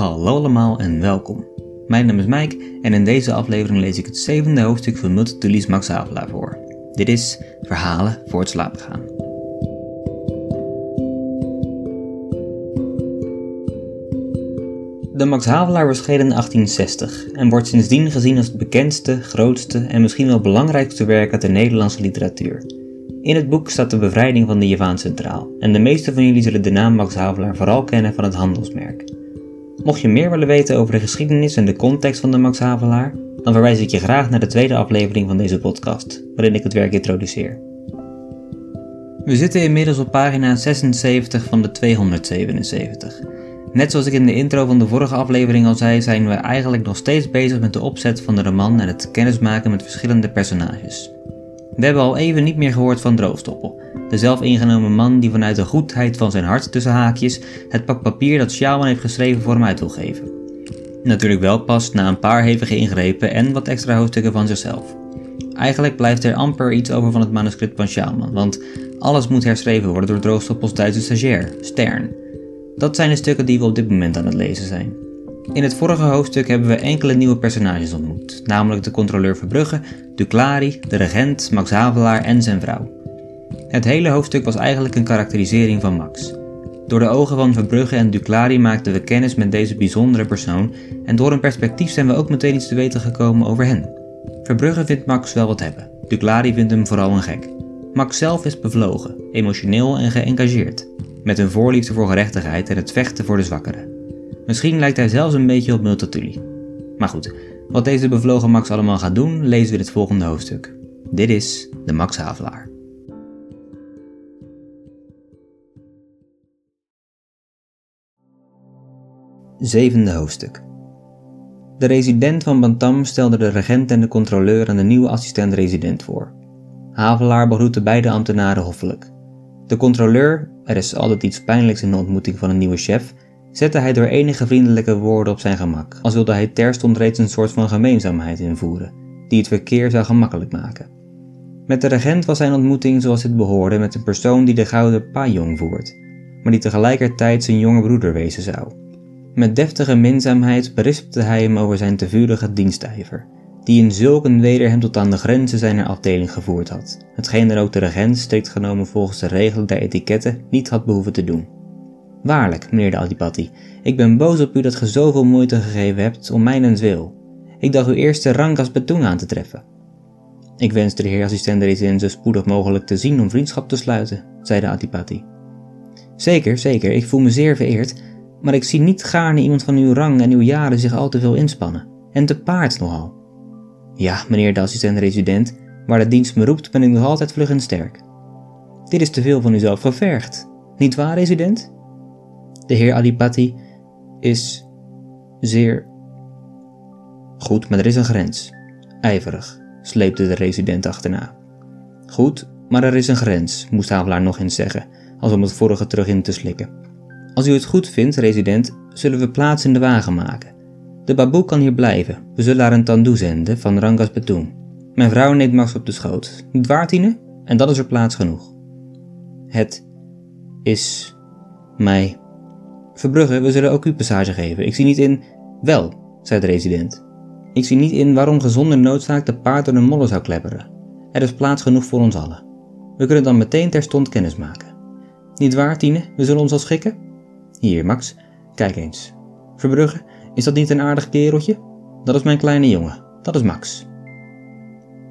Hallo allemaal en welkom. Mijn naam is Mike en in deze aflevering lees ik het zevende hoofdstuk van Multitulies Max Havelaar voor. Dit is Verhalen voor het slapen gaan. De Max Havelaar verscheen in 1860 en wordt sindsdien gezien als het bekendste, grootste en misschien wel belangrijkste werk uit de Nederlandse literatuur. In het boek staat de bevrijding van de Javaan centraal en de meeste van jullie zullen de naam Max Havelaar vooral kennen van het handelsmerk. Mocht je meer willen weten over de geschiedenis en de context van de Max Havelaar, dan verwijs ik je graag naar de tweede aflevering van deze podcast, waarin ik het werk introduceer. We zitten inmiddels op pagina 76 van de 277. Net zoals ik in de intro van de vorige aflevering al zei, zijn we eigenlijk nog steeds bezig met de opzet van de roman en het kennismaken met verschillende personages. We hebben al even niet meer gehoord van Droogstoppel, de zelfingenomen man die vanuit de goedheid van zijn hart tussen haakjes het pak papier dat Sjaalman heeft geschreven voor hem uit wil geven. Natuurlijk wel pas na een paar hevige ingrepen en wat extra hoofdstukken van zichzelf. Eigenlijk blijft er amper iets over van het manuscript van Sjaalman, want alles moet herschreven worden door Droogstoppels Duitse stagiair, Stern. Dat zijn de stukken die we op dit moment aan het lezen zijn. In het vorige hoofdstuk hebben we enkele nieuwe personages ontmoet, namelijk de controleur Verbrugge, Duclari, de regent, Max Havelaar en zijn vrouw. Het hele hoofdstuk was eigenlijk een karakterisering van Max. Door de ogen van Verbrugge en Duclari maakten we kennis met deze bijzondere persoon en door hun perspectief zijn we ook meteen iets te weten gekomen over hen. Verbrugge vindt Max wel wat hebben, Duclari vindt hem vooral een gek. Max zelf is bevlogen, emotioneel en geëngageerd, met een voorliefde voor gerechtigheid en het vechten voor de zwakkeren. Misschien lijkt hij zelfs een beetje op Multatuli. Maar goed, wat deze bevlogen Max allemaal gaat doen, lezen we in het volgende hoofdstuk. Dit is de Max Havelaar. Zevende hoofdstuk. De resident van Bantam stelde de regent en de controleur aan de nieuwe assistent-resident voor. Havelaar begroette beide ambtenaren hoffelijk. De controleur, er is altijd iets pijnlijks in de ontmoeting van een nieuwe chef, zette hij door enige vriendelijke woorden op zijn gemak, als wilde hij terstond reeds een soort van gemeenzaamheid invoeren, die het verkeer zou gemakkelijk maken. Met de regent was zijn ontmoeting zoals het behoorde met een persoon die de gouden pajong voert, maar die tegelijkertijd zijn jonge broeder wezen zou. Met deftige minzaamheid berispte hij hem over zijn te vurige dienstijver, die in zulk een weder hem tot aan de grenzen zijner afdeling gevoerd had, hetgeen er ook de regent strikt genomen volgens de regelen der etiketten niet had behoeven te doen. Waarlijk, meneer de Adipati, ik ben boos op u dat ge zoveel moeite gegeven hebt om mijnentwil. Ik dacht uw eerste rang als betoen aan te treffen. Ik wenste de heer assistent-resident zo spoedig mogelijk te zien om vriendschap te sluiten, zei de Adipati. Zeker, zeker, ik voel me zeer vereerd, maar ik zie niet gaarne iemand van uw rang en uw jaren zich al te veel inspannen. En te paard nogal. Ja, meneer de assistent-resident, waar de dienst me roept, ben ik nog altijd vlug en sterk. Dit is te veel van uzelf gevergd. Niet waar, resident? De heer Adipati is zeer goed, maar er is een grens. Ijverig, sleepte de resident achterna. Goed, maar er is een grens, moest Havelaar nog eens zeggen, als om het vorige terug in te slikken. Als u het goed vindt, resident, zullen we plaats in de wagen maken. De baboe kan hier blijven. We zullen haar een tandoe zenden van Rangas Betoen. Mijn vrouw neemt Max op de schoot. Niet waar, Tine? En dan is er plaats genoeg. Het is mij. Verbrugge, we zullen ook u passage geven. Ik zie niet in. Wel, zei de resident. Ik zie niet in waarom gezonder noodzaak de paard door de mollen zou klepperen. Er is plaats genoeg voor ons allen. We kunnen dan meteen terstond kennis maken. Niet waar, Tine? We zullen ons al schikken? Hier, Max, kijk eens. Verbrugge, is dat niet een aardig kereltje? Dat is mijn kleine jongen, dat is Max.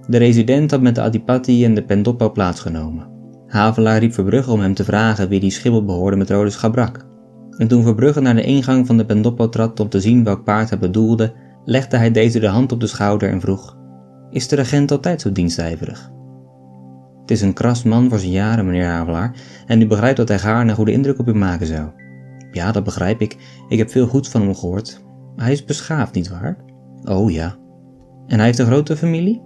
De resident had met de Adipati en de Pendoppo plaatsgenomen. Havelaar riep Verbrugge om hem te vragen wie die schimmel behoorde met rode schabrak. En toen Verbrugge naar de ingang van de Pendoppo trad om te zien welk paard hij bedoelde, legde hij deze de hand op de schouder en vroeg: Is de regent altijd zo dienstijverig? Het is een kras man voor zijn jaren, meneer Havelaar, en u begrijpt dat hij gaarne een goede indruk op u maken zou. Ja, dat begrijp ik. Ik heb veel goeds van hem gehoord. Hij is beschaafd, nietwaar? Oh ja. En hij heeft een grote familie?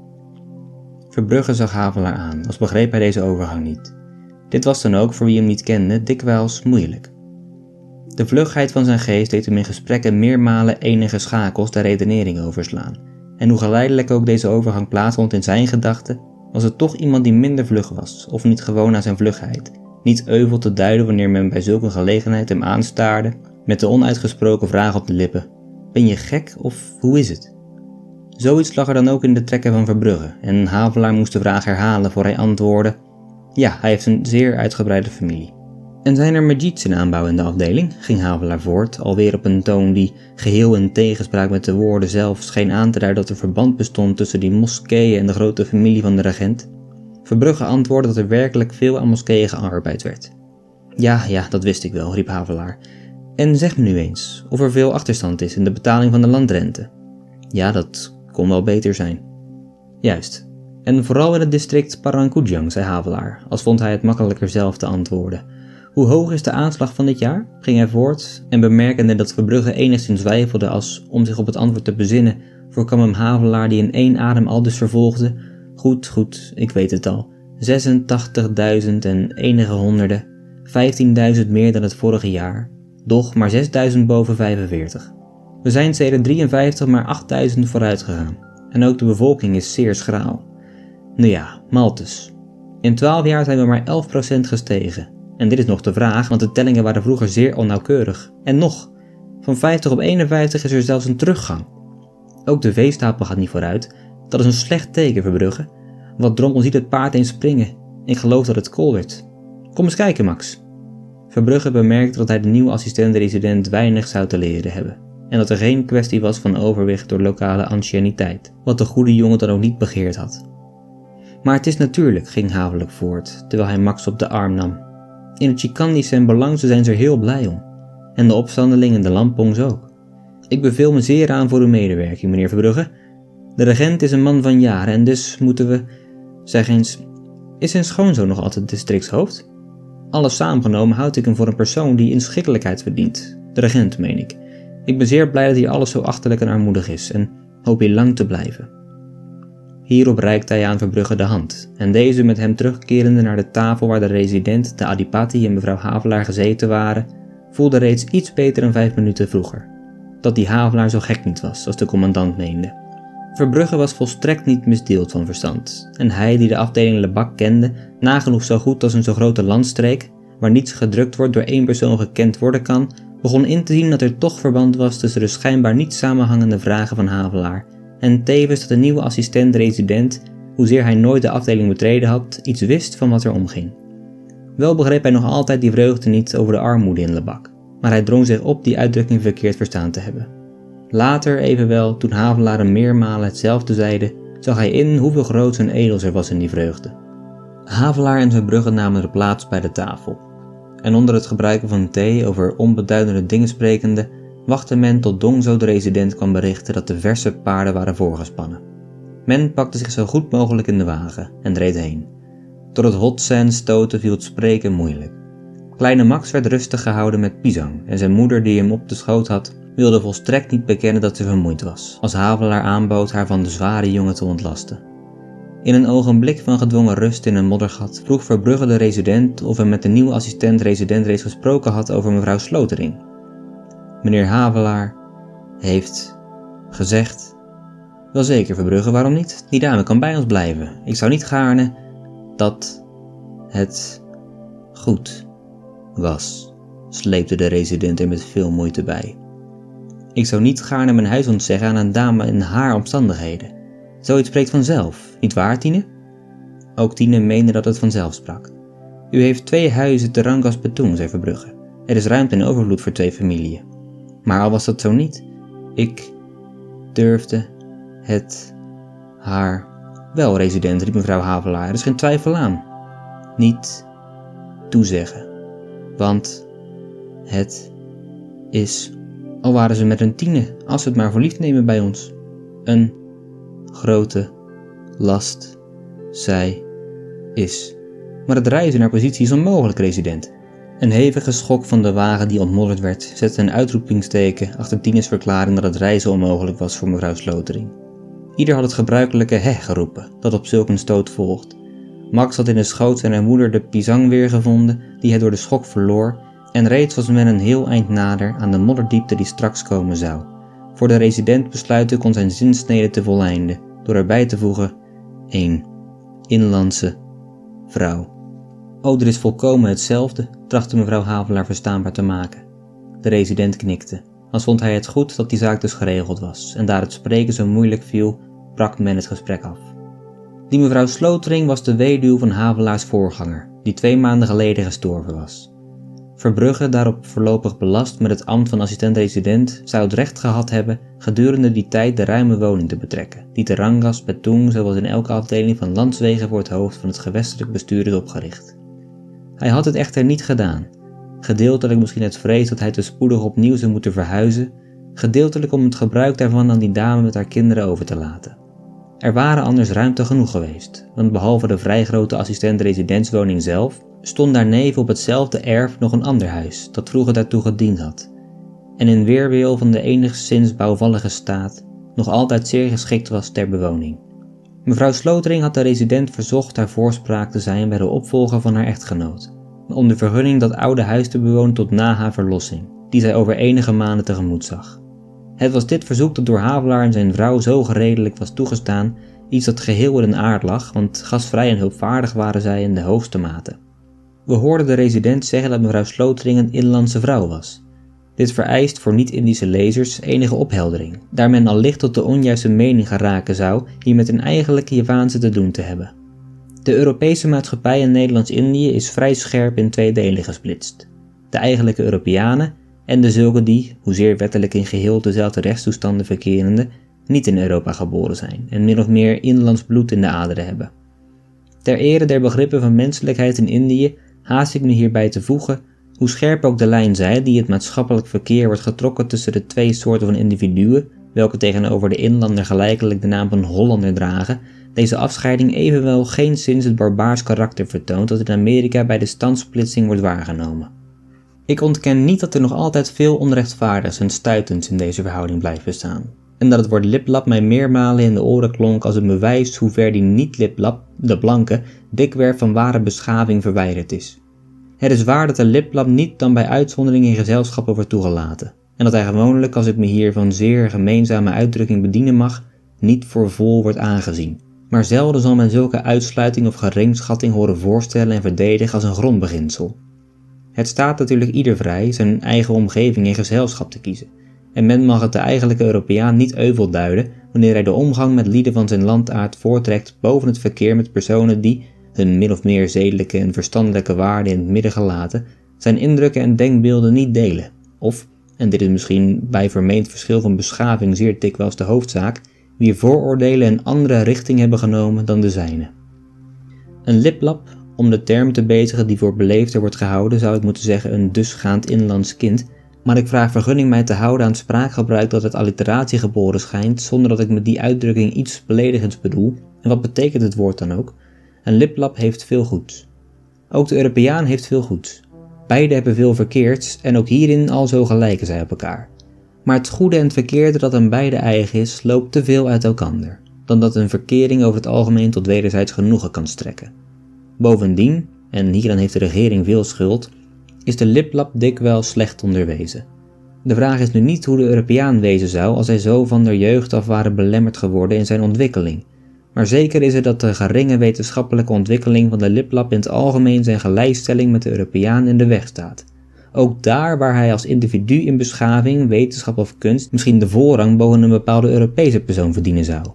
Verbrugge zag Havelaar aan, als begreep hij deze overgang niet. Dit was dan ook, voor wie hem niet kende, dikwijls moeilijk. De vlugheid van zijn geest deed hem in gesprekken meermalen enige schakels der redenering overslaan. En hoe geleidelijk ook deze overgang plaatsvond in zijn gedachten, was het toch iemand die minder vlug was, of niet gewoon aan zijn vlugheid, niet euvel te duiden wanneer men bij zulke gelegenheid hem aanstaarde, met de onuitgesproken vraag op de lippen: Ben je gek of hoe is het? Zoiets lag er dan ook in de trekken van Verbrugge, en Havelaar moest de vraag herhalen voor hij antwoordde: Ja, hij heeft een zeer uitgebreide familie. En zijn er Majits in aanbouw in de afdeling? ging Havelaar voort, alweer op een toon die, geheel in tegenspraak met de woorden zelf, scheen aan te duiden dat er verband bestond tussen die moskeeën en de grote familie van de regent. Verbrugge antwoordde dat er werkelijk veel aan moskeeën gearbeid werd. Ja, ja, dat wist ik wel, riep Havelaar. En zeg me nu eens of er veel achterstand is in de betaling van de landrente. Ja, dat kon wel beter zijn. Juist. En vooral in het district Parangkujang, zei Havelaar, als vond hij het makkelijker zelf te antwoorden. Hoe hoog is de aanslag van dit jaar? ging hij voort, en bemerkende dat Verbrugge enigszins twijfelde als, om zich op het antwoord te bezinnen, voorkwam hem Havelaar die in één adem al dus vervolgde, Goed, goed, ik weet het al. 86.000 en enige honderden. 15.000 meer dan het vorige jaar. Doch maar 6.000 boven 45. We zijn sinds 53 maar 8.000 vooruit gegaan. En ook de bevolking is zeer schraal. Nou ja, Maltus. In 12 jaar zijn we maar 11% gestegen. En dit is nog de vraag, want de tellingen waren vroeger zeer onnauwkeurig. En nog, van 50 op 51 is er zelfs een teruggang. Ook de veestapel gaat niet vooruit. Dat is een slecht teken, Verbrugge. Wat dronken ziet het paard eens springen. Ik geloof dat het kool werd. Kom eens kijken, Max. Verbrugge bemerkte dat hij de nieuwe assistent-resident weinig zou te leren hebben. En dat er geen kwestie was van overwicht door lokale anciëniteit, wat de goede jongen dan ook niet begeerd had. Maar het is natuurlijk, ging Havelijk voort, terwijl hij Max op de arm nam. In het zijn belang, ze zijn ze er heel blij om. En de opstandelingen en de lampongs ook. Ik beveel me zeer aan voor uw medewerking, meneer Verbrugge. De regent is een man van jaren en dus moeten we, zeg eens, is zijn schoonzoon nog altijd districtshoofd? Alles samengenomen houd ik hem voor een persoon die inschikkelijkheid verdient. De regent, meen ik. Ik ben zeer blij dat hij alles zo achterlijk en armoedig is en hoop hier lang te blijven. Hierop reikte hij aan Verbrugge de hand, en deze met hem terugkerende naar de tafel waar de resident, de Adipati en mevrouw Havelaar gezeten waren, voelde reeds iets beter dan vijf minuten vroeger. Dat die Havelaar zo gek niet was, als de commandant meende. Verbrugge was volstrekt niet misdeeld van verstand, en hij die de afdeling Lebak kende, nagenoeg zo goed als een zo grote landstreek, waar niets gedrukt wordt door één persoon gekend worden kan, begon in te zien dat er toch verband was tussen de schijnbaar niet samenhangende vragen van Havelaar en tevens dat de nieuwe assistent-resident, hoezeer hij nooit de afdeling betreden had, iets wist van wat er omging. Wel begreep hij nog altijd die vreugde niet over de armoede in Lebak, maar hij drong zich op die uitdrukking verkeerd verstaan te hebben. Later evenwel, toen Havelaar hem meermalen hetzelfde zeide, zag hij in hoeveel groots en edels er was in die vreugde. Havelaar en zijn bruggen namen de plaats bij de tafel. En onder het gebruiken van thee over onbeduidende dingen sprekende, wachtte men tot Dongzo de resident kwam berichten dat de verse paarden waren voorgespannen. Men pakte zich zo goed mogelijk in de wagen en reed heen. Door het hotsen stoten viel het spreken moeilijk. Kleine Max werd rustig gehouden met pisang en zijn moeder die hem op de schoot had, wilde volstrekt niet bekennen dat ze vermoeid was, als Havelaar aanbood haar van de zware jongen te ontlasten. In een ogenblik van gedwongen rust in een moddergat vroeg Verbrugge de resident of hij met de nieuwe assistent-resident reeds gesproken had over mevrouw Slotering, Meneer Havelaar heeft gezegd: Wel zeker, Verbrugge, waarom niet? Die dame kan bij ons blijven. Ik zou niet gaarne dat het goed was, sleepte de resident er met veel moeite bij. Ik zou niet gaarne mijn huis ontzeggen aan een dame in haar omstandigheden. Zoiets spreekt vanzelf, niet waar, Tine? Ook Tine meende dat het vanzelf sprak. U heeft twee huizen te Rangas Betoen, zei Verbrugge. Er is ruimte en overvloed voor twee familieën. Maar al was dat zo niet, ik durfde het haar wel, resident, riep mevrouw Havelaar, er is geen twijfel aan. Niet toezeggen, want het is, al waren ze met een tiende, als ze het maar voor lief nemen bij ons, een grote last, zij is. Maar het reizen naar positie is onmogelijk, resident. Een hevige schok van de wagen die ontmodderd werd zette een uitroepingsteken achter Tines verklaring dat het reizen onmogelijk was voor mevrouw Slotering. Ieder had het gebruikelijke he geroepen, dat op zulk een stoot volgt. Max had in de schoot zijn moeder de pisang weer gevonden, die hij door de schok verloor, en reeds was men een heel eind nader aan de modderdiepte die straks komen zou. Voor de resident besluiten kon zijn zinsnede te voleinden, door erbij te voegen: 1. Inlandse vrouw. Oh, er is volkomen hetzelfde, trachtte mevrouw Havelaar verstaanbaar te maken. De resident knikte, als vond hij het goed dat die zaak dus geregeld was, en daar het spreken zo moeilijk viel, brak men het gesprek af. Die mevrouw Slotering was de weduw van Havelaars voorganger, die twee maanden geleden gestorven was. Verbrugge, daarop voorlopig belast met het ambt van assistent-resident, zou het recht gehad hebben gedurende die tijd de ruime woning te betrekken, die te Rangas, Betung, zoals in elke afdeling van landswegen voor het hoofd van het gewestelijk bestuur is opgericht. Hij had het echter niet gedaan, gedeeltelijk misschien uit vrees dat hij te spoedig opnieuw zou moeten verhuizen, gedeeltelijk om het gebruik daarvan aan die dame met haar kinderen over te laten. Er waren anders ruimte genoeg geweest, want behalve de vrij grote assistent-residentswoning zelf, stond daarneven op hetzelfde erf nog een ander huis dat vroeger daartoe gediend had, en in weerwil van de enigszins bouwvallige staat nog altijd zeer geschikt was ter bewoning. Mevrouw Slotering had de resident verzocht haar voorspraak te zijn bij de opvolger van haar echtgenoot, om de vergunning dat oude huis te bewonen tot na haar verlossing, die zij over enige maanden tegemoet zag. Het was dit verzoek dat door Havelaar en zijn vrouw zo geredelijk was toegestaan, iets dat geheel in aard lag, want gastvrij en hulpvaardig waren zij in de hoogste mate. We hoorden de resident zeggen dat mevrouw Slotering een inlandse vrouw was. Dit vereist voor niet-Indische lezers enige opheldering, daar men al licht tot de onjuiste mening geraken zou hier met een eigenlijke Javaanse te doen te hebben. De Europese maatschappij in Nederlands-Indië is vrij scherp in twee delen gesplitst. De eigenlijke Europeanen en de zulke die, hoezeer wettelijk in geheel dezelfde rechtstoestanden verkerende, niet in Europa geboren zijn en min of meer inlands bloed in de aderen hebben. Ter ere der begrippen van menselijkheid in Indië haast ik me hierbij te voegen hoe scherp ook de lijn zij die het maatschappelijk verkeer wordt getrokken tussen de twee soorten van individuen, welke tegenover de inlander gelijkelijk de naam van Hollander dragen, deze afscheiding evenwel geen sinds het barbaars karakter vertoont dat in Amerika bij de standsplitsing wordt waargenomen. Ik ontken niet dat er nog altijd veel onrechtvaardigs en stuitends in deze verhouding blijft bestaan, en dat het woord liplap mij meermalen in de oren klonk als een bewijs hoe ver die niet-liplap, de blanke, dikwerf van ware beschaving verwijderd is. Het is waar dat de liplap niet dan bij uitzondering in gezelschappen wordt toegelaten, en dat hij gewoonlijk, als ik me hier van zeer gemeenzame uitdrukking bedienen mag, niet voor vol wordt aangezien. Maar zelden zal men zulke uitsluiting of geringschatting horen voorstellen en verdedigen als een grondbeginsel. Het staat natuurlijk ieder vrij zijn eigen omgeving en gezelschap te kiezen, en men mag het de eigenlijke Europeaan niet euvel duiden wanneer hij de omgang met lieden van zijn landaard voortrekt boven het verkeer met personen die, hun min of meer zedelijke en verstandelijke waarden in het midden gelaten, zijn indrukken en denkbeelden niet delen, of, en dit is misschien bij vermeend verschil van beschaving zeer dikwijls de hoofdzaak, wier vooroordelen een andere richting hebben genomen dan de zijne. Een liplap, om de term te bezigen die voor beleefder wordt gehouden, zou ik moeten zeggen een dusgaand inlands kind, maar ik vraag vergunning mij te houden aan spraakgebruik dat uit alliteratie geboren schijnt, zonder dat ik met die uitdrukking iets beledigends bedoel, en wat betekent het woord dan ook? Een liplap heeft veel goeds. Ook de Europeaan heeft veel goeds. Beide hebben veel verkeerds en ook hierin al zo gelijken zij op elkaar. Maar het goede en het verkeerde dat aan beide eigen is, loopt te veel uit elkander, dan dat een verkering over het algemeen tot wederzijds genoegen kan strekken. Bovendien, en hieraan heeft de regering veel schuld, is de liplap dikwijls slecht onderwezen. De vraag is nu niet hoe de Europeaan wezen zou als hij zo van der jeugd af waren belemmerd geworden in zijn ontwikkeling, maar zeker is het dat de geringe wetenschappelijke ontwikkeling van de liplap in het algemeen zijn gelijkstelling met de Europeaan in de weg staat. Ook daar waar hij als individu in beschaving, wetenschap of kunst misschien de voorrang boven een bepaalde Europese persoon verdienen zou.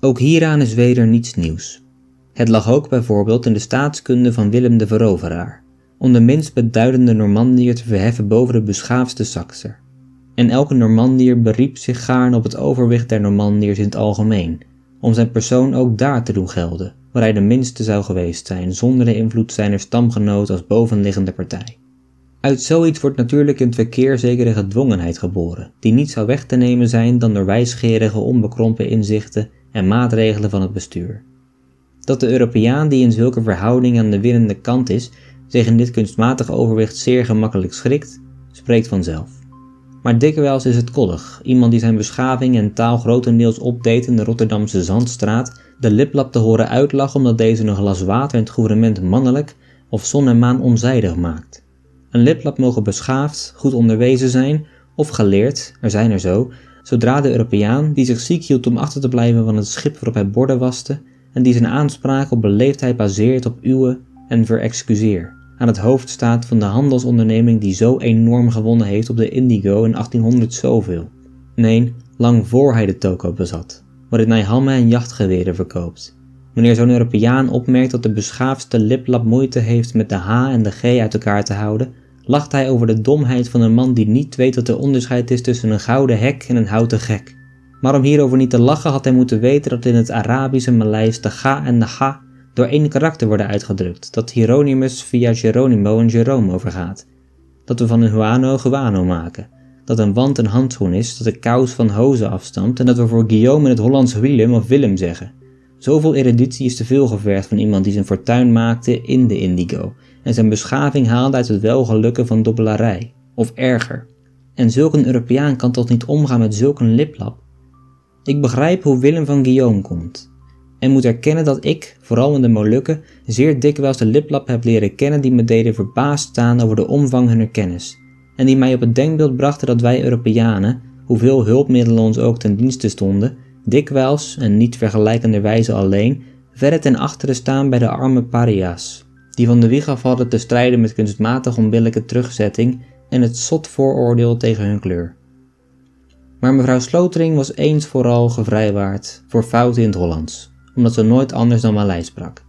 Ook hieraan is weder niets nieuws. Het lag ook bijvoorbeeld in de staatskunde van Willem de Veroveraar, om de minst beduidende Normandier te verheffen boven de beschaafdste Sakser. En elke Normandier beriep zich gaarn op het overwicht der Normandiers in het algemeen, om zijn persoon ook daar te doen gelden, waar hij de minste zou geweest zijn, zonder de invloed zijner stamgenoot als bovenliggende partij. Uit zoiets wordt natuurlijk in het verkeer zekere gedwongenheid geboren, die niet zou weg te nemen zijn dan door wijsgerige, onbekrompen inzichten en maatregelen van het bestuur. Dat de Europeaan die in zulke verhouding aan de winnende kant is, zich in dit kunstmatig overwicht zeer gemakkelijk schrikt, spreekt vanzelf. Maar dikwijls is het koddig, iemand die zijn beschaving en taal grotendeels opdeed in de Rotterdamse Zandstraat, de liplap te horen uitlachen omdat deze een glas water in het gouvernement mannelijk of zon en maan onzijdig maakt. Een liplap mogen beschaafd, goed onderwezen zijn of geleerd, er zijn er zo, zodra de Europeaan, die zich ziek hield om achter te blijven van het schip waarop hij borden waste, en die zijn aanspraak op beleefdheid baseert op uwe en verexcuseer, aan het hoofd staat van de handelsonderneming die zo enorm gewonnen heeft op de Indigo in 1800 zoveel. Nee, lang voor hij de toko bezat, waarin hij hammen en jachtgeweren verkoopt. Wanneer zo'n Europeaan opmerkt dat de beschaafdste liplap moeite heeft met de H en de G uit elkaar te houden, lacht hij over de domheid van een man die niet weet dat er onderscheid is tussen een gouden hek en een houten gek. Maar om hierover niet te lachen had hij moeten weten dat in het Arabische Maleis de ga en de ga door één karakter worden uitgedrukt, dat Hieronymus via Geronimo en Jerome overgaat. Dat we van een huano guano maken, dat een wand een handschoen is, dat de kous van hozen afstamt en dat we voor Guillaume in het Hollands Willem of Willem zeggen. Zoveel eruditie is te veel gevergd van iemand die zijn fortuin maakte in de indigo en zijn beschaving haalde uit het welgelukken van dobbelarij, of erger. En zulk een Europeaan kan toch niet omgaan met zulk een liplap? Ik begrijp hoe Willem van Guillaume komt, en moet erkennen dat ik, vooral in de Molukken, zeer dikwijls de liplap heb leren kennen die me deden verbaasd staan over de omvang hunner kennis, en die mij op het denkbeeld brachten dat wij Europeanen, hoeveel hulpmiddelen ons ook ten dienste stonden, dikwijls, en niet vergelijkenderwijze alleen, verre ten achteren staan bij de arme paria's, die van de wieg af hadden te strijden met kunstmatig onbillijke terugzetting en het zot vooroordeel tegen hun kleur. Maar mevrouw Slotering was eens vooral gevrijwaard voor fouten in het Hollands, omdat ze nooit anders dan Maleis sprak.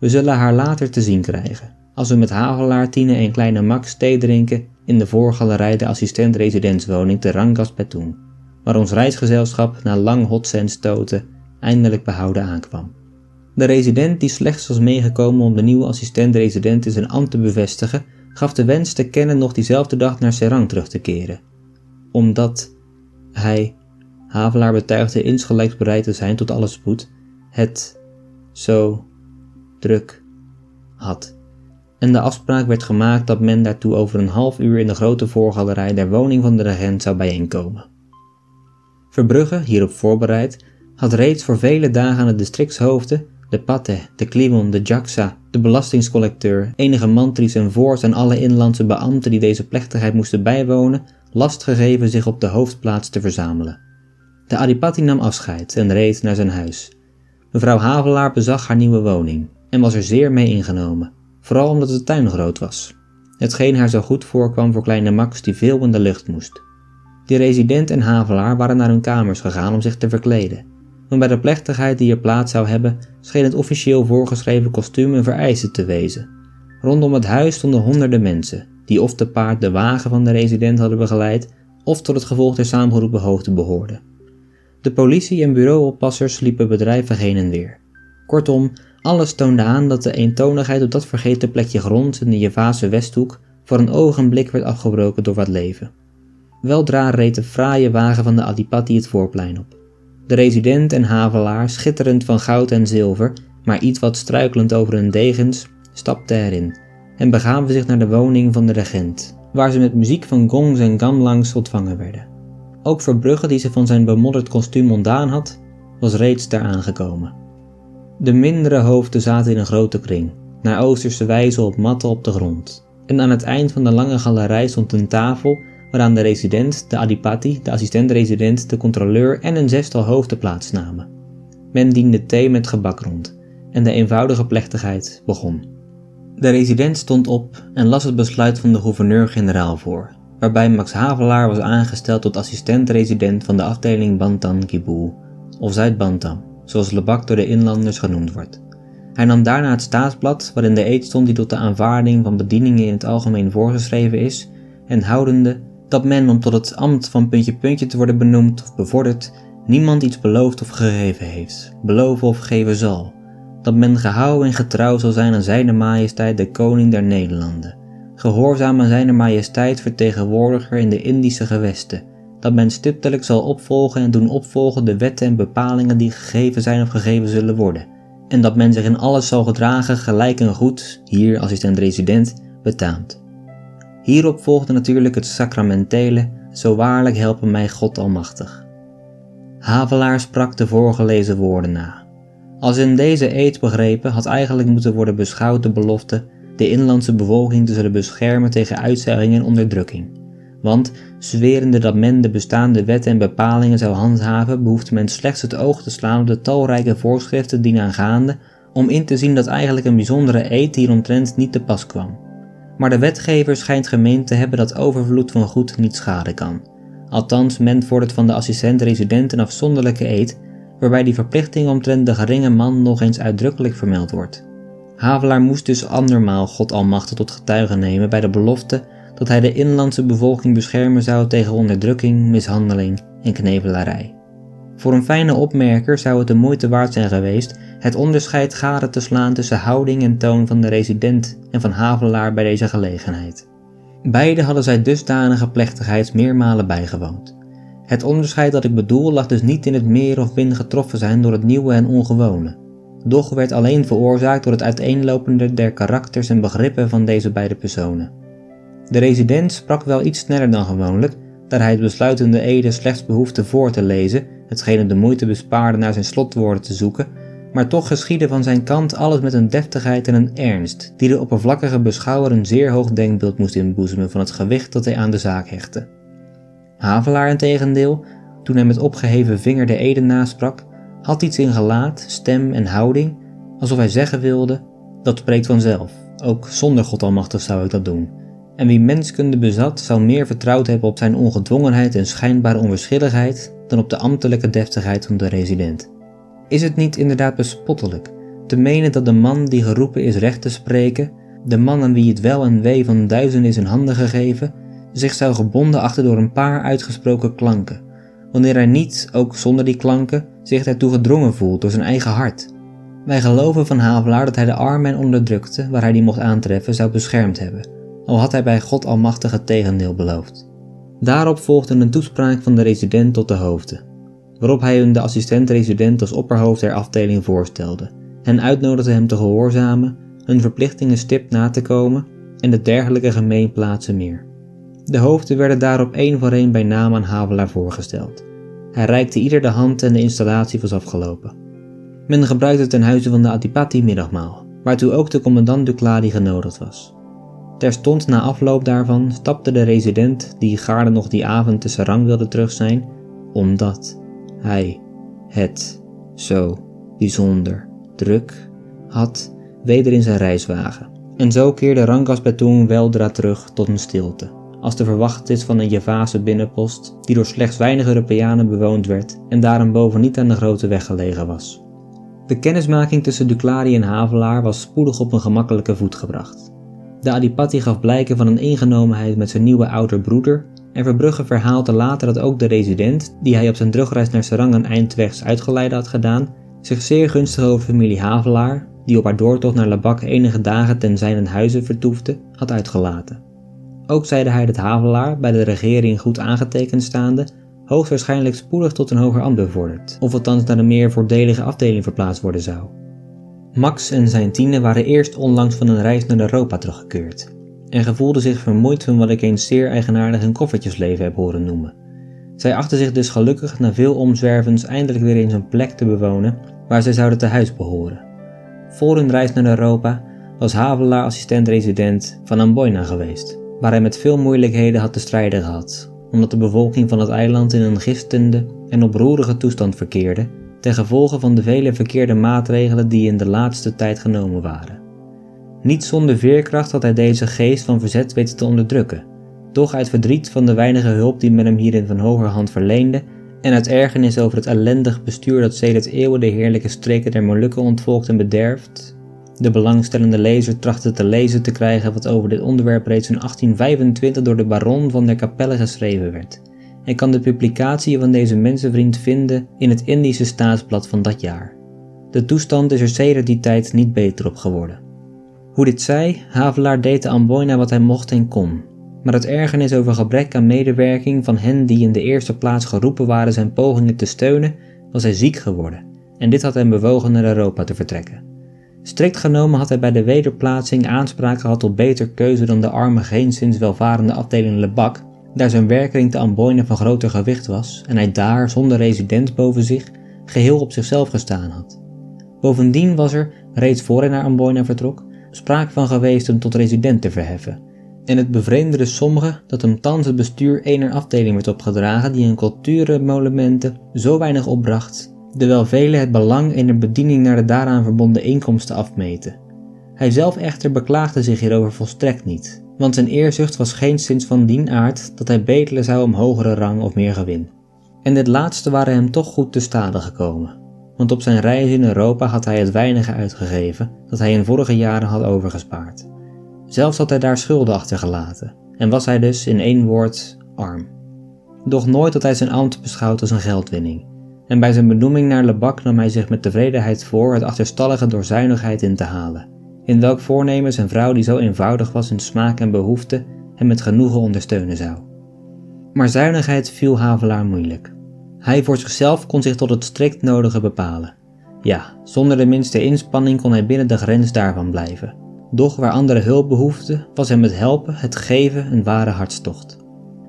We zullen haar later te zien krijgen, als we met Havelaar, Tine en kleine Max thee drinken in de voorgalerij de assistent-residentswoning te Rangas Petoen, waar ons reisgezelschap na lang hotsen stoten eindelijk behouden aankwam. De resident die slechts was meegekomen om de nieuwe assistent-resident in zijn ambt te bevestigen, gaf de wens te kennen nog diezelfde dag naar Serang terug te keren. Omdat hij, Havelaar betuigde insgelijks bereid te zijn tot alle spoed, het zo druk had. En de afspraak werd gemaakt dat men daartoe over een half uur in de grote voorgalerij der woning van de regent zou bijeenkomen. Verbrugge, hierop voorbereid, had reeds voor vele dagen aan de districtshoofden, de patte, de klimon, de jaksa, de belastingscollecteur, enige mantries en voors en alle inlandse beambten die deze plechtigheid moesten bijwonen, last gegeven zich op de hoofdplaats te verzamelen. De adipati nam afscheid en reed naar zijn huis. Mevrouw Havelaar bezag haar nieuwe woning en was er zeer mee ingenomen, vooral omdat de tuin groot was. Hetgeen haar zo goed voorkwam voor kleine Max die veel in de lucht moest. De resident en Havelaar waren naar hun kamers gegaan om zich te verkleden. Maar bij de plechtigheid die er plaats zou hebben, scheen het officieel voorgeschreven kostuum een vereiste te wezen. Rondom het huis stonden honderden mensen, die of te paard de wagen van de resident hadden begeleid, of tot het gevolg der samengeroepen hoogte behoorden. De politie en bureauoppassers liepen bedrijven heen en weer. Kortom, alles toonde aan dat de eentonigheid op dat vergeten plekje grond in de Javase Westhoek voor een ogenblik werd afgebroken door wat leven. Weldra reed de fraaie wagen van de Adipati het voorplein op. De resident en havelaar, schitterend van goud en zilver, maar iets wat struikelend over hun degens, stapten erin en begaven zich naar de woning van de regent, waar ze met muziek van gongs en gamlangs ontvangen werden. Ook Verbrugge, die ze van zijn bemodderd kostuum ontdaan had, was reeds daar aangekomen. De mindere hoofden zaten in een grote kring, naar oosterse wijze op matten op de grond. En aan het eind van de lange galerij stond een tafel waaraan de resident, de adipati, de assistent-resident, de controleur en een zestal hoofden plaatsnamen. Men diende thee met gebak rond en de eenvoudige plechtigheid begon. De resident stond op en las het besluit van de gouverneur-generaal voor, waarbij Max Havelaar was aangesteld tot assistent-resident van de afdeling Bantan Kiboel, of Zuid-Bantam, zoals Lebak door de inlanders genoemd wordt. Hij nam daarna het staatsblad waarin de eed stond die tot de aanvaarding van bedieningen in het algemeen voorgeschreven is, en houdende dat men om tot het ambt van puntje puntje te worden benoemd of bevorderd, niemand iets beloofd of gegeven heeft, beloven of geven zal, dat men gehouden en getrouw zal zijn aan zijne majesteit de koning der Nederlanden, gehoorzaam aan zijne majesteit vertegenwoordiger in de Indische gewesten, dat men stiptelijk zal opvolgen en doen opvolgen de wetten en bepalingen die gegeven zijn of gegeven zullen worden, en dat men zich in alles zal gedragen gelijk en goed, hier assistent-resident, betaamt. Hierop volgde natuurlijk het sacramentele, zo waarlijk helpen mij God Almachtig. Havelaar sprak de voorgelezen woorden na. Als in deze eed begrepen had eigenlijk moeten worden beschouwd de belofte de inlandse bevolking te zullen beschermen tegen uitzeggingen en onderdrukking. Want, zwerende dat men de bestaande wetten en bepalingen zou handhaven, behoefde men slechts het oog te slaan op de talrijke voorschriften dienaangaande om in te zien dat eigenlijk een bijzondere eed hieromtrent niet te pas kwam. Maar de wetgever schijnt gemeend te hebben dat overvloed van goed niet schaden kan. Althans, men vordert van de assistent-resident een afzonderlijke eed, waarbij die verplichting omtrent de geringe man nog eens uitdrukkelijk vermeld wordt. Havelaar moest dus andermaal God Almachtig tot getuige nemen bij de belofte dat hij de inlandse bevolking beschermen zou tegen onderdrukking, mishandeling en knevelarij. Voor een fijne opmerker zou het de moeite waard zijn geweest het onderscheid gade te slaan tussen houding en toon van de resident en van Havelaar bij deze gelegenheid. Beide hadden zij dusdanige plechtigheid meermalen bijgewoond. Het onderscheid dat ik bedoel lag dus niet in het meer of min getroffen zijn door het nieuwe en ongewone, doch werd alleen veroorzaakt door het uiteenlopende der karakters en begrippen van deze beide personen. De resident sprak wel iets sneller dan gewoonlijk, daar hij het besluitende ede slechts behoefde voor te lezen, hetgeen hem de moeite bespaarde naar zijn slotwoorden te zoeken, maar toch geschiedde van zijn kant alles met een deftigheid en een ernst, die de oppervlakkige beschouwer een zeer hoog denkbeeld moest inboezemen van het gewicht dat hij aan de zaak hechtte. Havelaar in tegendeel, toen hij met opgeheven vinger de ede nasprak, had iets in gelaat, stem en houding, alsof hij zeggen wilde: dat spreekt vanzelf, ook zonder God Almachtig zou ik dat doen. En wie menskunde bezat, zou meer vertrouwd hebben op zijn ongedwongenheid en schijnbare onverschilligheid dan op de ambtelijke deftigheid van de resident. Is het niet inderdaad bespottelijk te menen dat de man die geroepen is recht te spreken, de man aan wie het wel en wee van duizenden is in handen gegeven, zich zou gebonden achter door een paar uitgesproken klanken, wanneer hij niet, ook zonder die klanken, zich daartoe gedrongen voelt door zijn eigen hart. Wij geloven van Havelaar dat hij de armen en onderdrukte, waar hij die mocht aantreffen, zou beschermd hebben, al had hij bij God Almachtig het tegendeel beloofd. Daarop volgde een toespraak van de resident tot de hoofden, waarop hij hun de assistent-resident als opperhoofd der afdeling voorstelde, en uitnodigde hem te gehoorzamen, hun verplichtingen stipt na te komen en de dergelijke gemeenplaatsen meer. De hoofden werden daarop één voor één bij naam aan Havelaar voorgesteld. Hij reikte ieder de hand en de installatie was afgelopen. Men gebruikte ten huize van de Adipati middagmaal, waartoe ook de commandant Duclari genodigd was. Terstond na afloop daarvan stapte de resident, die gaarne nog die avond te Sarang wilde terug zijn, omdat hij het zo bijzonder druk had, weder in zijn reiswagen. En zo keerde Rangkas Betoeng weldra terug tot een stilte als te verwachten is van een Javase binnenpost die door slechts weinig Europeanen bewoond werd en daarboven niet aan de grote weg gelegen was. De kennismaking tussen Duclari en Havelaar was spoedig op een gemakkelijke voet gebracht. De Adipati gaf blijken van een ingenomenheid met zijn nieuwe ouder broeder en Verbrugge verhaalde later dat ook de resident, die hij op zijn terugreis naar Sarangan eindwegs uitgeleide had gedaan, zich zeer gunstig over familie Havelaar, die op haar doortocht naar Labak enige dagen ten zijnen huize vertoefde, had uitgelaten. Ook zeide hij dat Havelaar, bij de regering goed aangetekend staande, hoogstwaarschijnlijk spoedig tot een hoger ambt bevorderd, of althans naar een meer voordelige afdeling verplaatst worden zou. Max en zijn tienen waren eerst onlangs van een reis naar Europa teruggekeerd en gevoelden zich vermoeid van wat ik eens zeer eigenaardig een koffertjesleven heb horen noemen. Zij achten zich dus gelukkig na veel omzwervens eindelijk weer eens een plek te bewonen waar zij zouden te huis behoren. Voor hun reis naar Europa was Havelaar assistent-resident van Amboina geweest waar hij met veel moeilijkheden had te strijden gehad, omdat de bevolking van het eiland in een gistende en oproerige toestand verkeerde, ten gevolge van de vele verkeerde maatregelen die in de laatste tijd genomen waren. Niet zonder veerkracht had hij deze geest van verzet weten te onderdrukken, doch uit verdriet van de weinige hulp die men hem hierin van hogerhand verleende en uit ergernis over het ellendig bestuur dat sedert eeuwen de heerlijke streken der Molukken ontvolkt en bederft, de belangstellende lezer trachtte te lezen te krijgen wat over dit onderwerp reeds in 1825 door de baron van der Capelle geschreven werd. En kan de publicatie van deze mensenvriend vinden in het Indische staatsblad van dat jaar. De toestand is er sedert die tijd niet beter op geworden. Hoe dit zij, Havelaar deed de Amboina wat hij mocht en kon. Maar het ergernis over gebrek aan medewerking van hen die in de eerste plaats geroepen waren zijn pogingen te steunen, was hij ziek geworden en dit had hem bewogen naar Europa te vertrekken. Strikt genomen had hij bij de wederplaatsing aanspraak gehad tot beter keuze dan de arme geenszins welvarende afdeling Lebak, daar zijn werkering te Amboina van groter gewicht was en hij daar, zonder resident boven zich, geheel op zichzelf gestaan had. Bovendien was er, reeds voor hij naar Amboina vertrok, sprake van geweest hem tot resident te verheffen. En het bevreemdde sommigen dat hem thans het bestuur ener afdeling werd opgedragen die in cultuurmonumenten zo weinig opbracht, terwijl velen het belang in de bediening naar de daaraan verbonden inkomsten afmeten. Hij zelf echter beklaagde zich hierover volstrekt niet, want zijn eerzucht was geen sinds van dien aard dat hij betelen zou om hogere rang of meer gewin. En dit laatste waren hem toch goed te stade gekomen, want op zijn reis in Europa had hij het weinige uitgegeven dat hij in vorige jaren had overgespaard. Zelfs had hij daar schulden achtergelaten en was hij dus in één woord arm. Doch nooit had hij zijn ambt beschouwd als een geldwinning, en bij zijn benoeming naar Lebak nam hij zich met tevredenheid voor het achterstallige door zuinigheid in te halen, in welk voornemen zijn vrouw die zo eenvoudig was in smaak en behoefte hem met genoegen ondersteunen zou. Maar zuinigheid viel Havelaar moeilijk. Hij voor zichzelf kon zich tot het strikt nodige bepalen. Ja, zonder de minste inspanning kon hij binnen de grens daarvan blijven. Doch waar anderen hulp behoefden, was hem het helpen, het geven een ware hartstocht.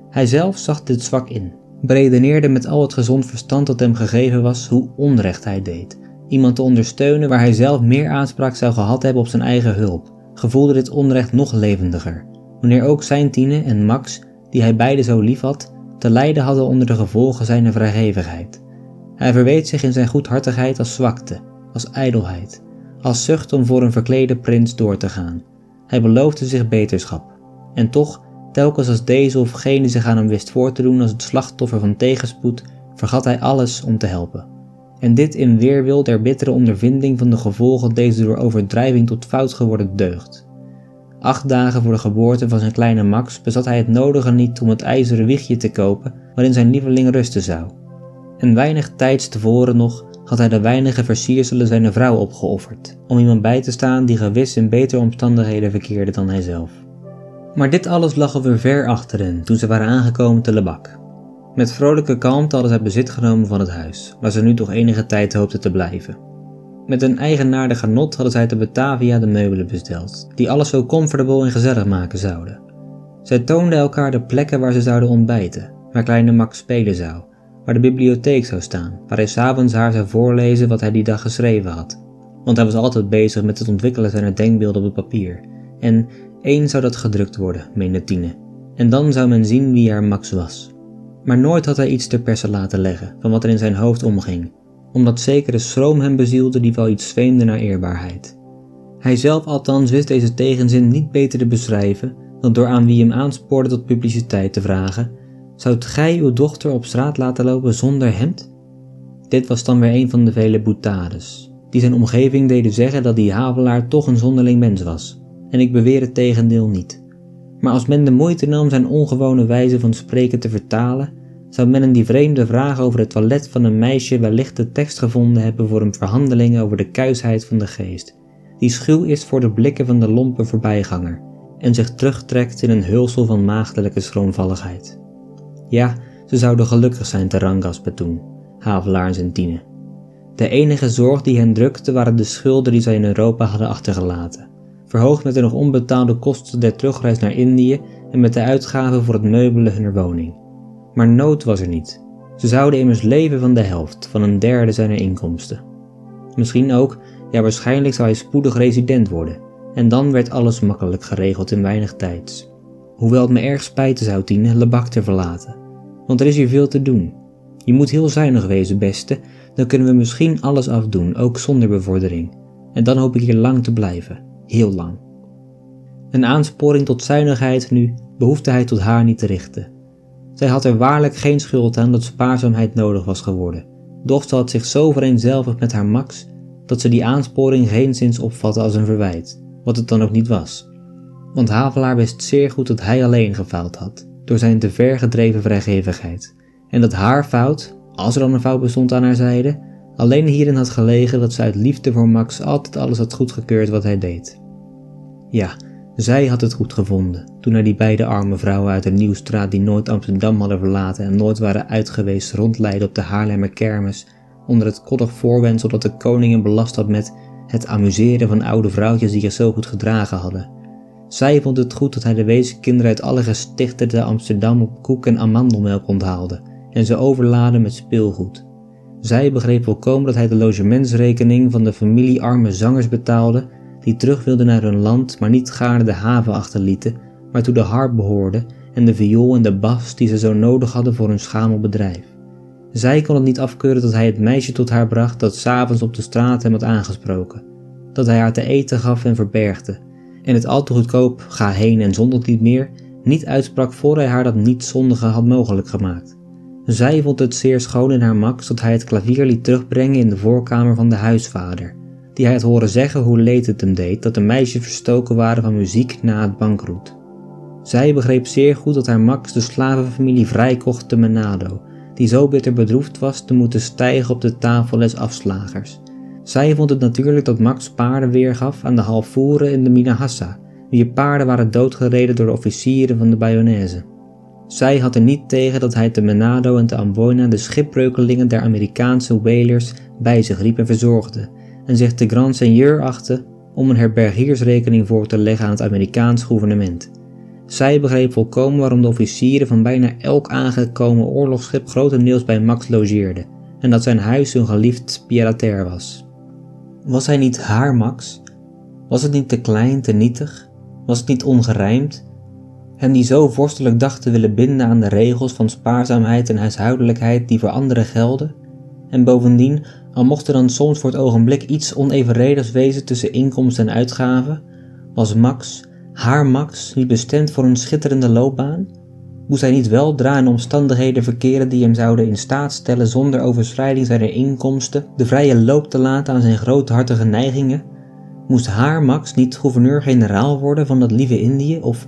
Hij zelf zag dit zwak in, beredeneerde met al het gezond verstand dat hem gegeven was hoe onrecht hij deed. Iemand te ondersteunen waar hij zelf meer aanspraak zou gehad hebben op zijn eigen hulp, gevoelde dit onrecht nog levendiger, wanneer ook zijn Tine en Max, die hij beide zo lief had, te lijden hadden onder de gevolgen zijner vrijgevigheid. Hij verweet zich in zijn goedhartigheid als zwakte, als ijdelheid, als zucht om voor een verklede prins door te gaan. Hij beloofde zich beterschap. En toch, telkens als deze of gene zich aan hem wist voor te doen als het slachtoffer van tegenspoed, vergat hij alles om te helpen. En dit in weerwil der bittere ondervinding van de gevolgen deze door overdrijving tot fout geworden deugd. Acht dagen voor de geboorte van zijn kleine Max bezat hij het nodige niet om het ijzeren wiegje te kopen waarin zijn lieveling rusten zou. En weinig tijds tevoren nog had hij de weinige versierselen zijn vrouw opgeofferd, om iemand bij te staan die gewis in betere omstandigheden verkeerde dan hijzelf. Maar dit alles lag alweer ver achter hen toen ze waren aangekomen te Lebak. Met vrolijke kalmte hadden zij bezit genomen van het huis, waar ze nu toch enige tijd hoopten te blijven. Met een eigenaardig genot hadden zij te Batavia de meubelen besteld, die alles zo comfortabel en gezellig maken zouden. Zij toonden elkaar de plekken waar ze zouden ontbijten, waar kleine Max spelen zou, waar de bibliotheek zou staan, waar hij s'avonds haar zou voorlezen wat hij die dag geschreven had. Want hij was altijd bezig met het ontwikkelen zijner denkbeelden op het papier. En één zou dat gedrukt worden, meende Tine. En dan zou men zien wie haar Max was. Maar nooit had hij iets ter perse laten leggen van wat er in zijn hoofd omging, omdat zekere schroom hem bezielde die wel iets zweemde naar eerbaarheid. Hij zelf althans wist deze tegenzin niet beter te beschrijven dan door aan wie hem aanspoorde tot publiciteit te vragen Zoudt gij uw dochter op straat laten lopen zonder hemd? Dit was dan weer een van de vele boutades, die zijn omgeving deden zeggen dat die havelaar toch een zonderling mens was, en ik beweer het tegendeel niet. Maar als men de moeite nam zijn ongewone wijze van spreken te vertalen, zou men in die vreemde vraag over het toilet van een meisje wellicht de tekst gevonden hebben voor een verhandeling over de kuisheid van de geest, die schuw is voor de blikken van de lompe voorbijganger en zich terugtrekt in een hulsel van maagdelijke schroomvalligheid. Ja, ze zouden gelukkig zijn te Rangaspetoen, havelaars en tienen. De enige zorg die hen drukte waren de schulden die zij in Europa hadden achtergelaten, verhoogd met de nog onbetaalde kosten der terugreis naar Indië en met de uitgaven voor het meubelen hunner woning. Maar nood was er niet. Ze zouden immers leven van de helft, van een derde zijner inkomsten. Misschien ook, ja waarschijnlijk zou hij spoedig resident worden, en dan werd alles makkelijk geregeld in weinig tijds. Hoewel het me erg spijten zou dienen Lebak te verlaten, want er is hier veel te doen. Je moet heel zuinig wezen, beste, dan kunnen we misschien alles afdoen, ook zonder bevordering. En dan hoop ik hier lang te blijven, heel lang. Een aansporing tot zuinigheid nu behoefde hij tot haar niet te richten. Zij had er waarlijk geen schuld aan dat spaarzaamheid nodig was geworden, doch ze had zich zo vereenzelvigd met haar Max dat ze die aansporing geenszins opvatte als een verwijt, wat het dan ook niet was want Havelaar wist zeer goed dat hij alleen gefaald had, door zijn te ver gedreven vrijgevigheid, en dat haar fout, als er dan een fout bestond aan haar zijde, alleen hierin had gelegen dat ze uit liefde voor Max altijd alles had goedgekeurd wat hij deed. Ja, zij had het goed gevonden, toen hij die beide arme vrouwen uit de Nieuwstraat die nooit Amsterdam hadden verlaten en nooit waren uitgeweest rondleidde op de Haarlemmer kermis, onder het koddig voorwendsel dat de koning belast had met het amuseren van oude vrouwtjes die zich zo goed gedragen hadden. Zij vond het goed dat hij de weeskinderen uit alle gestichten te Amsterdam op koek en amandelmelk onthaalde en ze overladen met speelgoed. Zij begreep volkomen dat hij de logementsrekening van de familie arme zangers betaalde die terug wilden naar hun land, maar niet gaarne de haven achterlieten, waartoe de harp behoorde en de viool en de bas die ze zo nodig hadden voor hun schamel bedrijf. Zij kon het niet afkeuren dat hij het meisje tot haar bracht dat s'avonds op de straat hem had aangesproken, dat hij haar te eten gaf en verbergde, en het al te goedkoop ga heen en zondert niet meer niet uitsprak voor hij haar dat niet zondige had mogelijk gemaakt. Zij vond het zeer schoon in haar max dat hij het klavier liet terugbrengen in de voorkamer van de huisvader, die hij had horen zeggen hoe leed het hem deed dat de meisjes verstoken waren van muziek na het bankroet. Zij begreep zeer goed dat haar Max de slavenfamilie vrijkocht te Menado, die zo bitter bedroefd was te moeten stijgen op de tafel des afslagers. Zij vond het natuurlijk dat Max paarden weergaf aan de halfvoeren in de Minahassa, wier paarden waren doodgereden door de officieren van de Bayonese. Zij had er niet tegen dat hij te Menado en te Amboina de schipbreukelingen der Amerikaanse whalers bij zich riep en verzorgde, en zich te grand seigneur achtte om een herbergiersrekening voor te leggen aan het Amerikaans gouvernement. Zij begreep volkomen waarom de officieren van bijna elk aangekomen oorlogsschip grotendeels bij Max logeerden en dat zijn huis een geliefd pied was. Was hij niet haar Max? Was het niet te klein, te nietig? Was het niet ongerijmd? Hem die zo vorstelijk dacht te willen binden aan de regels van spaarzaamheid en huishoudelijkheid die voor anderen gelden? En bovendien, al mocht er dan soms voor het ogenblik iets onevenredigs wezen tussen inkomsten en uitgaven, was Max, haar Max, niet bestemd voor een schitterende loopbaan? Moest hij niet weldra in omstandigheden verkeren die hem zouden in staat stellen zonder overschrijding zijner inkomsten de vrije loop te laten aan zijn groothartige neigingen? Moest haar Max niet gouverneur-generaal worden van dat lieve Indië of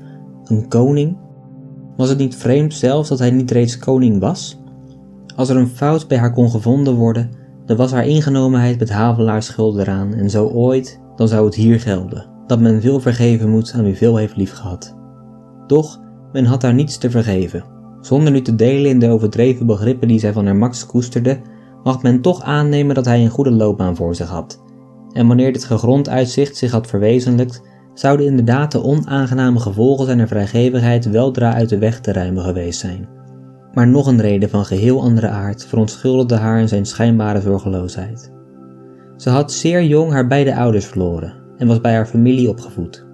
een koning? Was het niet vreemd zelfs dat hij niet reeds koning was? Als er een fout bij haar kon gevonden worden, dan was haar ingenomenheid met Havelaar schuld eraan en zo ooit, dan zou het hier gelden, dat men veel vergeven moet aan wie veel heeft liefgehad. Doch, men had haar niets te vergeven. Zonder nu te delen in de overdreven begrippen die zij van haar Max koesterde, mag men toch aannemen dat hij een goede loopbaan voor zich had. En wanneer dit gegrond uitzicht zich had verwezenlijkt, zouden inderdaad de onaangename gevolgen zijner vrijgevigheid weldra uit de weg te ruimen geweest zijn. Maar nog een reden van geheel andere aard verontschuldigde haar in zijn schijnbare zorgeloosheid. Ze had zeer jong haar beide ouders verloren en was bij haar familie opgevoed.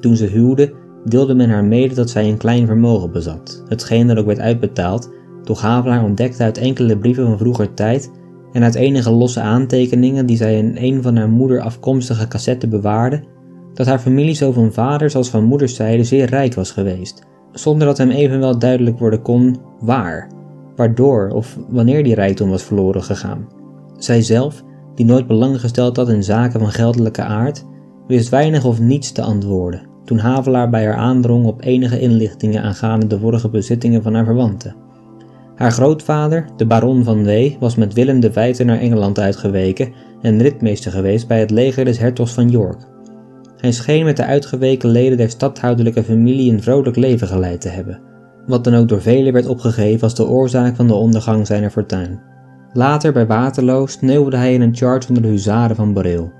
Toen ze huwde, deelde men haar mede dat zij een klein vermogen bezat, hetgeen er ook werd uitbetaald, doch Havelaar ontdekte uit enkele brieven van vroeger tijd en uit enige losse aantekeningen die zij in een van haar moeder afkomstige cassetten bewaarde, dat haar familie zo van vaders als van moederszijde zeer rijk was geweest, zonder dat hem evenwel duidelijk worden kon waar, waardoor of wanneer die rijkdom was verloren gegaan. Zij zelf, die nooit belang gesteld had in zaken van geldelijke aard, wist weinig of niets te antwoorden toen Havelaar bij haar aandrong op enige inlichtingen aangaande de vorige bezittingen van haar verwanten. Haar grootvader, de baron van W, was met Willem de Vijfde naar Engeland uitgeweken en ritmeester geweest bij het leger des hertogs van York. Hij scheen met de uitgeweken leden der stadhouderlijke familie een vrolijk leven geleid te hebben, wat dan ook door velen werd opgegeven als de oorzaak van de ondergang zijner fortuin. Later bij Waterloo sneeuwde hij in een charge onder de huzaren van Boreel.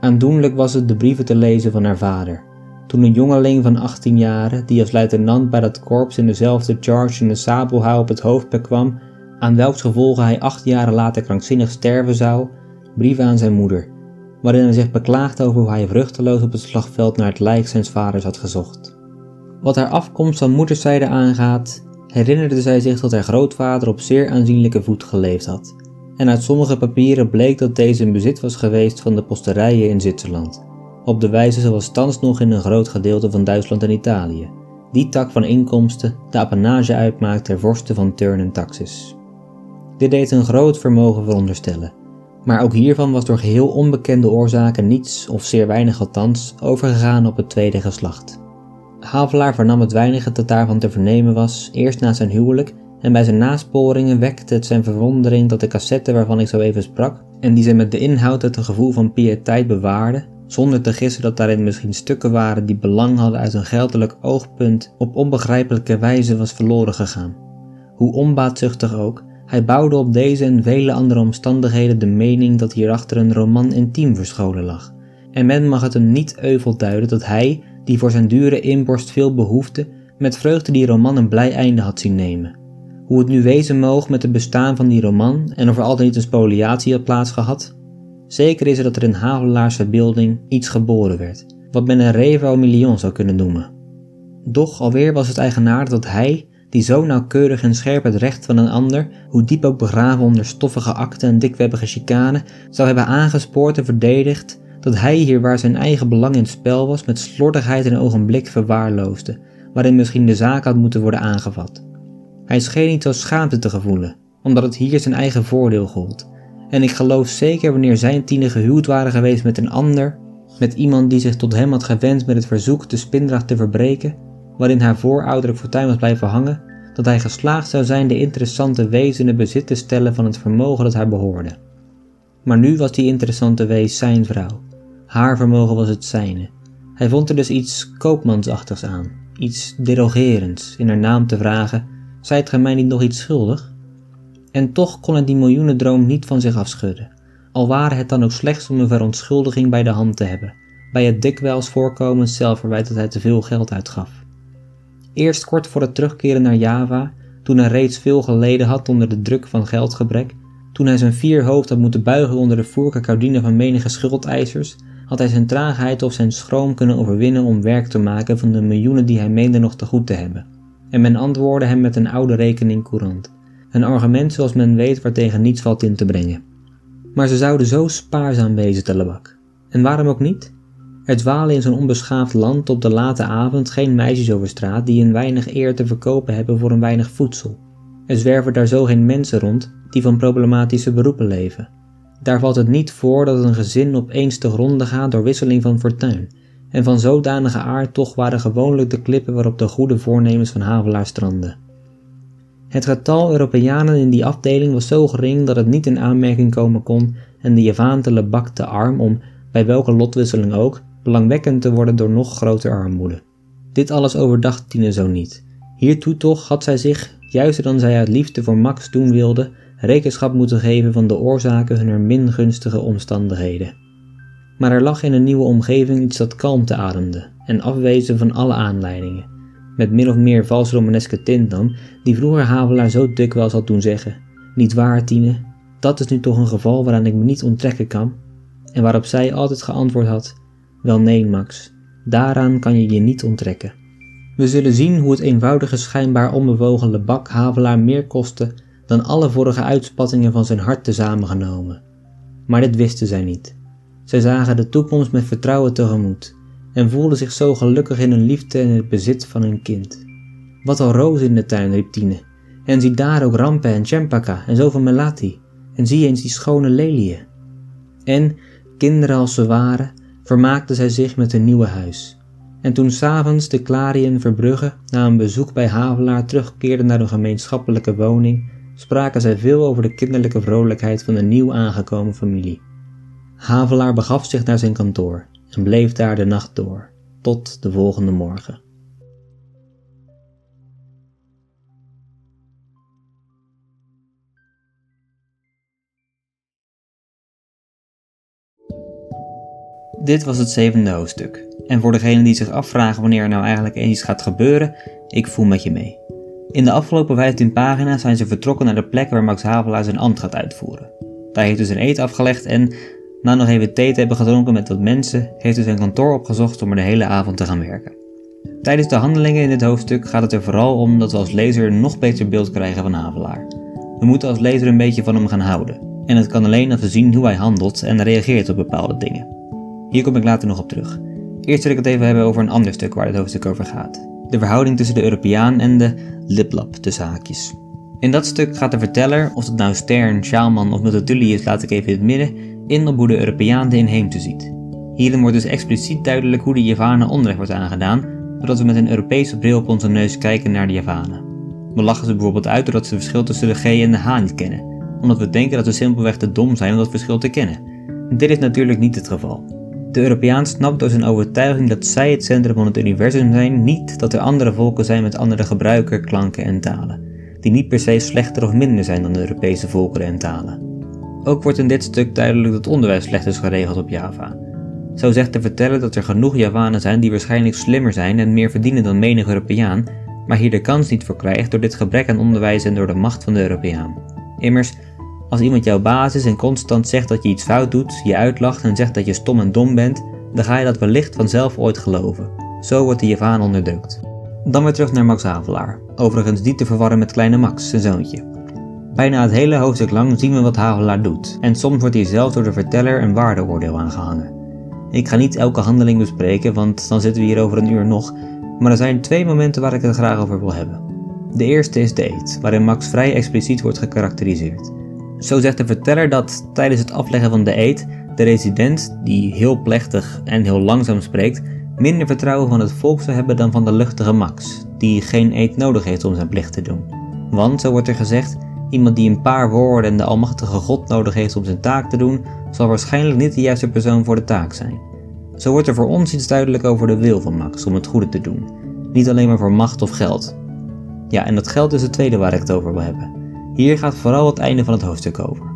Aandoenlijk was het de brieven te lezen van haar vader. Toen een jongeling van 18 jaren, die als luitenant bij dat korps in dezelfde charge een sabelhouw op het hoofd bekwam, aan welks gevolgen hij acht jaren later krankzinnig sterven zou, brieven aan zijn moeder, waarin hij zich beklaagde over hoe hij vruchteloos op het slagveld naar het lijk zijns vaders had gezocht. Wat haar afkomst van moederszijde aangaat, herinnerde zij zich dat haar grootvader op zeer aanzienlijke voet geleefd had, en uit sommige papieren bleek dat deze in bezit was geweest van de posterijen in Zwitserland, op de wijze zoals thans nog in een groot gedeelte van Duitsland en Italië, die tak van inkomsten de apanage uitmaakt ter vorsten van Turn en Taxis. Dit deed een groot vermogen veronderstellen, maar ook hiervan was door geheel onbekende oorzaken niets, of zeer weinig althans, overgegaan op het tweede geslacht. Havelaar vernam het weinige dat daarvan te vernemen was, eerst na zijn huwelijk, en bij zijn nasporingen wekte het zijn verwondering dat de cassette waarvan ik zo even sprak, en die zij met de inhoud het gevoel van piëteit bewaarde, zonder te gissen dat daarin misschien stukken waren die belang hadden uit een geldelijk oogpunt, op onbegrijpelijke wijze was verloren gegaan. Hoe onbaatzuchtig ook, Hij bouwde op deze en vele andere omstandigheden de mening dat hierachter een roman intiem verscholen lag. En men mag het hem niet euvel duiden dat hij, die voor zijn dure inborst veel behoefte, met vreugde die roman een blij einde had zien nemen. Hoe het nu wezen moog met het bestaan van die roman en of er altijd niet een spoliatie had plaatsgehad. Zeker is er dat er in Havelaars verbeelding iets geboren werd, wat men een revo million zou kunnen noemen. Doch alweer was het eigenaardig dat hij, die zo nauwkeurig en scherp het recht van een ander, hoe diep ook begraven onder stoffige akten en dikwebbige chicane, zou hebben aangespoord en verdedigd, dat hij hier waar zijn eigen belang in het spel was, met slordigheid een ogenblik verwaarloosde, waarin misschien de zaak had moeten worden aangevat. Hij scheen niet zo schaamte te gevoelen, omdat het hier zijn eigen voordeel gold. En ik geloof zeker wanneer zijn tienen gehuwd waren geweest met een ander, met iemand die zich tot hem had gewend met het verzoek de spindracht te verbreken, waarin haar voorouderlijk fortuin was blijven hangen, dat hij geslaagd zou zijn de interessante wees in bezit te stellen van het vermogen dat haar behoorde. Maar nu was die interessante wees zijn vrouw. Haar vermogen was het zijne. Hij vond er dus iets koopmansachtigs aan, iets derogerends in haar naam te vragen: Zijt gij mij niet nog iets schuldig? En toch kon hij die miljoenendroom niet van zich afschudden, al ware het dan ook slechts om een verontschuldiging bij de hand te hebben, bij het dikwijls voorkomend zelfverwijt dat hij te veel geld uitgaf. Eerst kort voor het terugkeren naar Java, toen hij reeds veel geleden had onder de druk van geldgebrek, toen hij zijn vier hoofd had moeten buigen onder de voerke caudine van menige schuldeisers, had hij zijn traagheid of zijn schroom kunnen overwinnen om werk te maken van de miljoenen die hij meende nog te goed te hebben. En men antwoordde hem met een oude rekening courant. Een argument zoals men weet waartegen niets valt in te brengen. Maar ze zouden zo spaarzaam wezen, te Lebak. En waarom ook niet? Er dwalen in zo'n onbeschaafd land op de late avond geen meisjes over straat die een weinig eer te verkopen hebben voor een weinig voedsel. Er zwerven daar zo geen mensen rond die van problematische beroepen leven. Daar valt het niet voor dat een gezin opeens te gronden gaat door wisseling van fortuin. En van zodanige aard toch waren gewoonlijk de klippen waarop de goede voornemens van Havelaar stranden. Het getal Europeanen in die afdeling was zo gering dat het niet in aanmerking komen kon en de Javaan te Lebak te arm om, bij welke lotwisseling ook, belangwekkend te worden door nog groter armoede. Dit alles overdacht Tine zo niet. Hiertoe toch had zij zich, juister dan zij uit liefde voor Max doen wilde, rekenschap moeten geven van de oorzaken hunner min gunstige omstandigheden. Maar er lag in een nieuwe omgeving iets dat kalmte ademde en afwezen van alle aanleidingen, met min of meer vals romaneske tint dan, die vroeger Havelaar zo dikwijls had doen zeggen: Niet waar, Tine, dat is nu toch een geval waaraan ik me niet onttrekken kan? En waarop zij altijd geantwoord had: wel nee, Max, daaraan kan je je niet onttrekken. We zullen zien hoe het eenvoudige schijnbaar onbewogen lebak Havelaar meer kostte dan alle vorige uitspattingen van zijn hart tezamen genomen. Maar dit wisten zij niet. Zij zagen de toekomst met vertrouwen tegemoet en voelden zich zo gelukkig in hun liefde en het bezit van hun kind. Wat al rozen in de tuin, riep Tine. En zie daar ook Rampe en Chempaka en zoveel melati. En zie eens die schone leliën. En, kinderen als ze waren, vermaakte zij zich met een nieuwe huis. En toen s'avonds de Clarien Verbrugge na een bezoek bij Havelaar terugkeerden naar hun gemeenschappelijke woning, spraken zij veel over de kinderlijke vrolijkheid van de nieuw aangekomen familie. Havelaar begaf zich naar zijn kantoor en bleef daar de nacht door, tot de volgende morgen. Dit was het zevende hoofdstuk. En voor degenen die zich afvragen wanneer er nou eigenlijk eens iets gaat gebeuren, ik voel met je mee. In de afgelopen 15 pagina's zijn ze vertrokken naar de plek waar Max Havelaar zijn ambt gaat uitvoeren. Daar heeft dus een eet afgelegd en, na nog even thee te hebben gedronken met wat mensen, heeft hij zijn kantoor opgezocht om er de hele avond te gaan werken. Tijdens de handelingen in dit hoofdstuk gaat het er vooral om dat we als lezer een nog beter beeld krijgen van Havelaar. We moeten als lezer een beetje van hem gaan houden. En het kan alleen als we zien hoe hij handelt en reageert op bepaalde dingen. Hier kom ik later nog op terug. Eerst wil ik het even hebben over een ander stuk waar het hoofdstuk over gaat. De verhouding tussen de Europeaan en de liplap tussen haakjes. In dat stuk gaat de verteller, of het nou Stern, Schaalman of Multatuli is, laat ik even in het midden, in op hoe de Europeaan de inheemse ziet. Hierin wordt dus expliciet duidelijk hoe de Javanen onrecht wordt aangedaan, doordat we met een Europese bril op onze neus kijken naar de Javanen. We lachen ze bijvoorbeeld uit doordat ze het verschil tussen de G en de H niet kennen, omdat we denken dat we simpelweg te dom zijn om dat verschil te kennen. Dit is natuurlijk niet het geval. De Europeaan snapt door zijn overtuiging dat zij het centrum van het universum zijn, niet dat er andere volken zijn met andere gebruiken, klanken en talen. die niet per se slechter of minder zijn dan de Europese volkeren en talen. Ook wordt in dit stuk duidelijk dat onderwijs slecht is geregeld op Java. Zo zegt de verteller dat er genoeg Javanen zijn die waarschijnlijk slimmer zijn en meer verdienen dan menig Europeaan, maar hier de kans niet voor krijgt door dit gebrek aan onderwijs en door de macht van de Europeaan. Immers, als iemand jouw baas is en constant zegt dat je iets fout doet, je uitlacht en zegt dat je stom en dom bent, dan ga je dat wellicht vanzelf ooit geloven. Zo wordt de Javaan onderdrukt. Dan weer terug naar Max Havelaar, overigens niet te verwarren met kleine Max, zijn zoontje. Bijna het hele hoofdstuk lang zien we wat Havelaar doet, en soms wordt hier zelfs door de verteller een waardeoordeel aangehangen. Ik ga niet elke handeling bespreken, want dan zitten we hier over een uur nog, maar er zijn twee momenten waar ik het graag over wil hebben. De eerste is de eet, waarin Max vrij expliciet wordt gekarakteriseerd. Zo zegt de verteller dat tijdens het afleggen van de eet de resident, die heel plechtig en heel langzaam spreekt, minder vertrouwen van het volk zou hebben dan van de luchtige Max, die geen eed nodig heeft om zijn plicht te doen. Want, zo wordt er gezegd, iemand die een paar woorden en de almachtige God nodig heeft om zijn taak te doen, zal waarschijnlijk niet de juiste persoon voor de taak zijn. Zo wordt er voor ons iets duidelijk over de wil van Max om het goede te doen, niet alleen maar voor macht of geld. Ja, en dat geld is het tweede waar ik het over wil hebben. Hier gaat vooral het einde van het hoofdstuk over.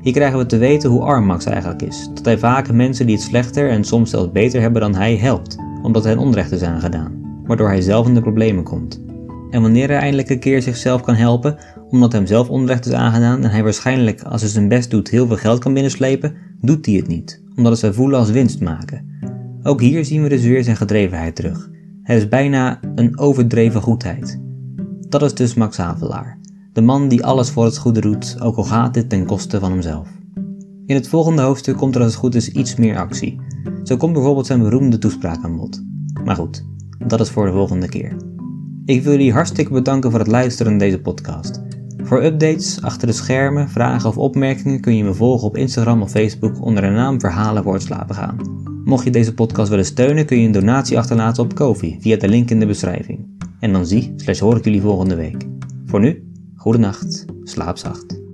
Hier krijgen we te weten hoe arm Max eigenlijk is, dat hij vaak mensen die het slechter en soms zelfs beter hebben dan hij helpt, omdat hen onrecht is aangedaan, waardoor hij zelf in de problemen komt. En wanneer hij eindelijk een keer zichzelf kan helpen, omdat hem zelf onrecht is aangedaan en hij waarschijnlijk als hij zijn best doet heel veel geld kan binnenslepen, doet hij het niet, omdat het zij voelen als winst maken. Ook hier zien we dus weer zijn gedrevenheid terug. Het is bijna een overdreven goedheid. Dat is dus Max Havelaar, de man die alles voor het goede doet, ook al gaat dit ten koste van hemzelf. In het volgende hoofdstuk komt er als het goed is iets meer actie. Zo komt bijvoorbeeld zijn beroemde toespraak aan bod. Maar goed, dat is voor de volgende keer. Ik wil jullie hartstikke bedanken voor het luisteren naar deze podcast. Voor updates, achter de schermen, vragen of opmerkingen kun je me volgen op Instagram of Facebook onder de naam Verhalen voor het slapen gaan. Mocht je deze podcast willen steunen kun je een donatie achterlaten op Kofi via de link in de beschrijving. En dan zie slash hoor ik jullie volgende week. Voor nu, goede nacht, slaap zacht.